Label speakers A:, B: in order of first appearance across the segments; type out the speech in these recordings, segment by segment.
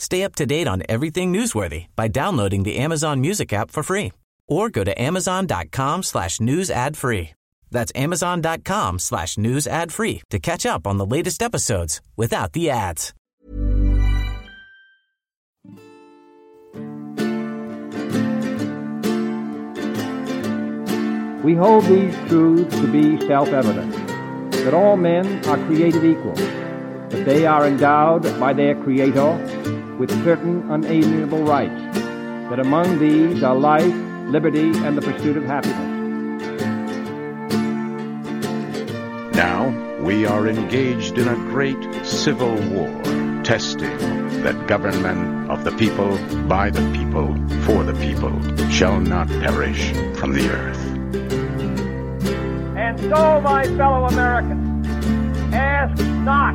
A: Stay up to date on everything newsworthy by downloading the Amazon Music app for free or go to amazon.com slash news ad free. That's amazon.com slash news ad free to catch up on the latest episodes without the ads.
B: We hold these truths to be self-evident, that all men are created equal, that they are endowed by their Creator with certain unalienable rights, that among these are life, liberty, and the pursuit of happiness.
C: Now we are engaged in a great civil war, testing that government of the people, by the people, for the people, shall not perish from the earth.
B: And so, my fellow Americans, ask not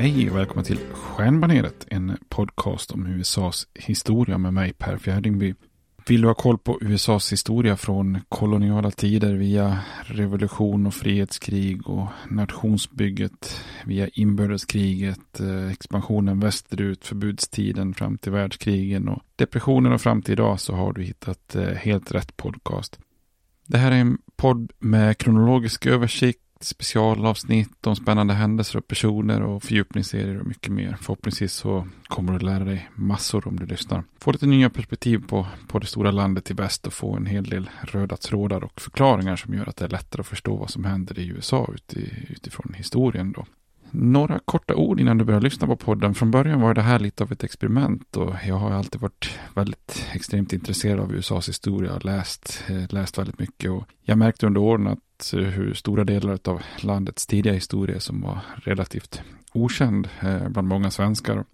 D: Hej och välkommen till Stjärnbaneret, en podcast om USAs historia med mig Per Fjärdingby. Vill du ha koll på USAs historia från koloniala tider via revolution och frihetskrig och nationsbygget via inbördeskriget, eh, expansionen västerut, förbudstiden fram till världskrigen och depressionen och fram till idag så har du hittat eh, helt rätt podcast. Det här är en podd med kronologisk översikt specialavsnitt om spännande händelser och personer och fördjupningsserier och mycket mer. Förhoppningsvis så kommer du lära dig massor om du lyssnar. Få lite nya perspektiv på, på det stora landet i väst och få en hel del röda trådar och förklaringar som gör att det är lättare att förstå vad som händer i USA utifrån historien då. Några korta ord innan du börjar lyssna på podden. Från början var det här lite av ett experiment och jag har alltid varit väldigt extremt intresserad av USAs historia och läst, eh, läst väldigt mycket. Och jag märkte under åren att eh, hur stora delar av landets tidiga historia som var relativt okänd eh, bland många svenskar.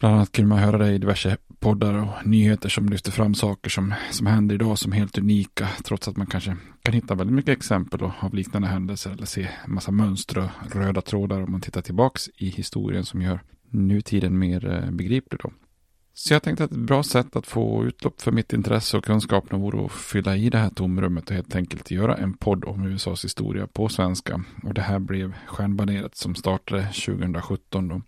D: Bland annat kunde man höra det i diverse poddar och nyheter som lyfter fram saker som, som händer idag som helt unika. Trots att man kanske kan hitta väldigt mycket exempel av liknande händelser eller se en massa mönster och röda trådar om man tittar tillbaks i historien som gör nutiden mer eh, begriplig. Då. Så jag tänkte att ett bra sätt att få utlopp för mitt intresse och kunskapen vore att fylla i det här tomrummet och helt enkelt göra en podd om USAs historia på svenska. Och det här blev Stjärnbaneret som startade 2017. Då.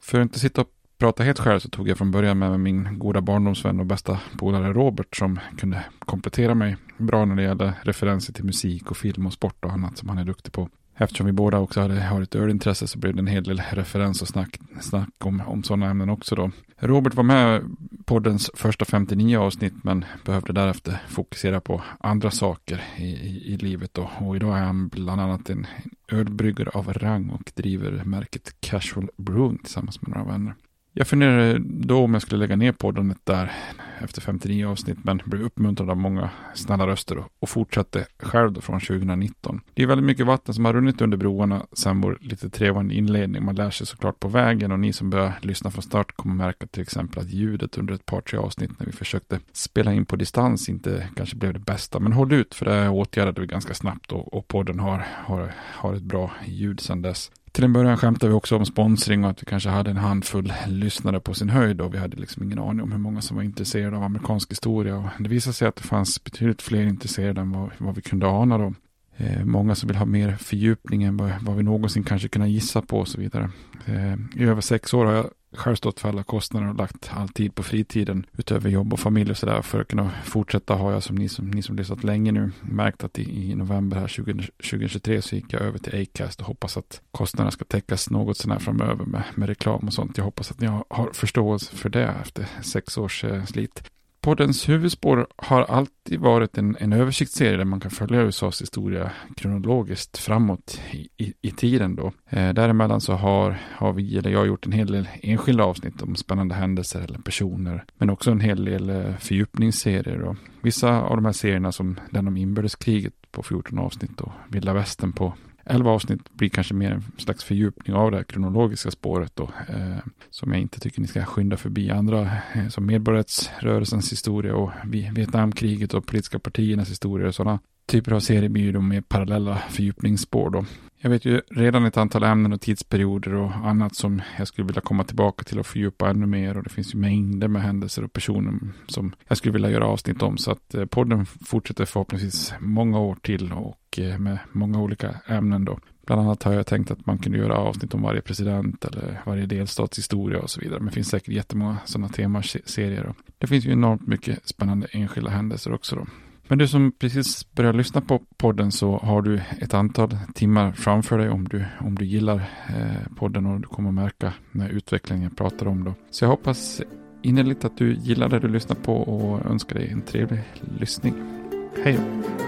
D: För att inte sitta och prata helt själv så tog jag från början med min goda barndomsvän och bästa polare Robert som kunde komplettera mig bra när det gällde referenser till musik och film och sport och annat som han är duktig på. Eftersom vi båda också hade, har ett ölintresse så blev det en hel del referens och snack, snack om, om sådana ämnen också då. Robert var med poddens första 59 avsnitt men behövde därefter fokusera på andra saker i, i, i livet då. Och idag är han bland annat en ölbryggare av rang och driver märket Casual Brewing tillsammans med några vänner. Jag funderade då om jag skulle lägga ner podden där efter 59 avsnitt men blev uppmuntrad av många snälla röster och fortsatte själv då från 2019. Det är väldigt mycket vatten som har runnit under broarna sen vår lite trevande inledning. Man lär sig såklart på vägen och ni som börjar lyssna från start kommer märka till exempel att ljudet under ett par tre avsnitt när vi försökte spela in på distans inte kanske blev det bästa. Men håll ut för det åtgärdade vi ganska snabbt och, och podden har, har, har ett bra ljud sedan dess. Till en början skämtade vi också om sponsring och att vi kanske hade en handfull lyssnare på sin höjd och vi hade liksom ingen aning om hur många som var intresserade av amerikansk historia och det visade sig att det fanns betydligt fler intresserade än vad, vad vi kunde ana då. eh, många som vill ha mer fördjupning än vad, vad vi någonsin kanske kunnat gissa på och så vidare. Eh, I över sex år har jag själv stått för alla kostnader och lagt all tid på fritiden utöver jobb och familj och sådär. För att kunna fortsätta har jag som ni som, ni som lyssnat länge nu märkt att i, i november här 20, 2023 så gick jag över till Acast och hoppas att kostnaderna ska täckas något sådär framöver med, med reklam och sånt. Jag hoppas att ni har, har förståelse för det efter sex års eh, slit. Poddens huvudspår har alltid varit en, en översiktsserie där man kan följa USAs historia kronologiskt framåt i, i, i tiden. Då. Eh, däremellan så har, har vi, eller jag, gjort en hel del enskilda avsnitt om spännande händelser eller personer. Men också en hel del eh, fördjupningsserier. Då. Vissa av de här serierna som den om inbördeskriget på 14 avsnitt och vilda västern på 11 avsnitt blir kanske mer en slags fördjupning av det här kronologiska spåret då. Eh, som jag inte tycker ni ska skynda förbi. Andra eh, som medborgarrättsrörelsens historia och Vietnamkriget och politiska partiernas historia och sådana typer av serier blir ju då med parallella fördjupningsspår då. Jag vet ju redan ett antal ämnen och tidsperioder och annat som jag skulle vilja komma tillbaka till och fördjupa ännu mer. Och det finns ju mängder med händelser och personer som jag skulle vilja göra avsnitt om. Så att eh, podden fortsätter förhoppningsvis många år till och Eh, med många olika ämnen då. Bland annat har jag tänkt att man kunde göra avsnitt om varje president eller varje delstats historia och så vidare. Men det finns säkert jättemånga sådana temaserier. Det finns ju enormt mycket spännande enskilda händelser också då. Men du som precis börjar lyssna på podden så har du ett antal timmar framför dig om du, om du gillar eh, podden och du kommer märka när utvecklingen jag pratar om då. Så jag hoppas innerligt att du gillar det du lyssnar på och önskar dig en trevlig lyssning. Hej då!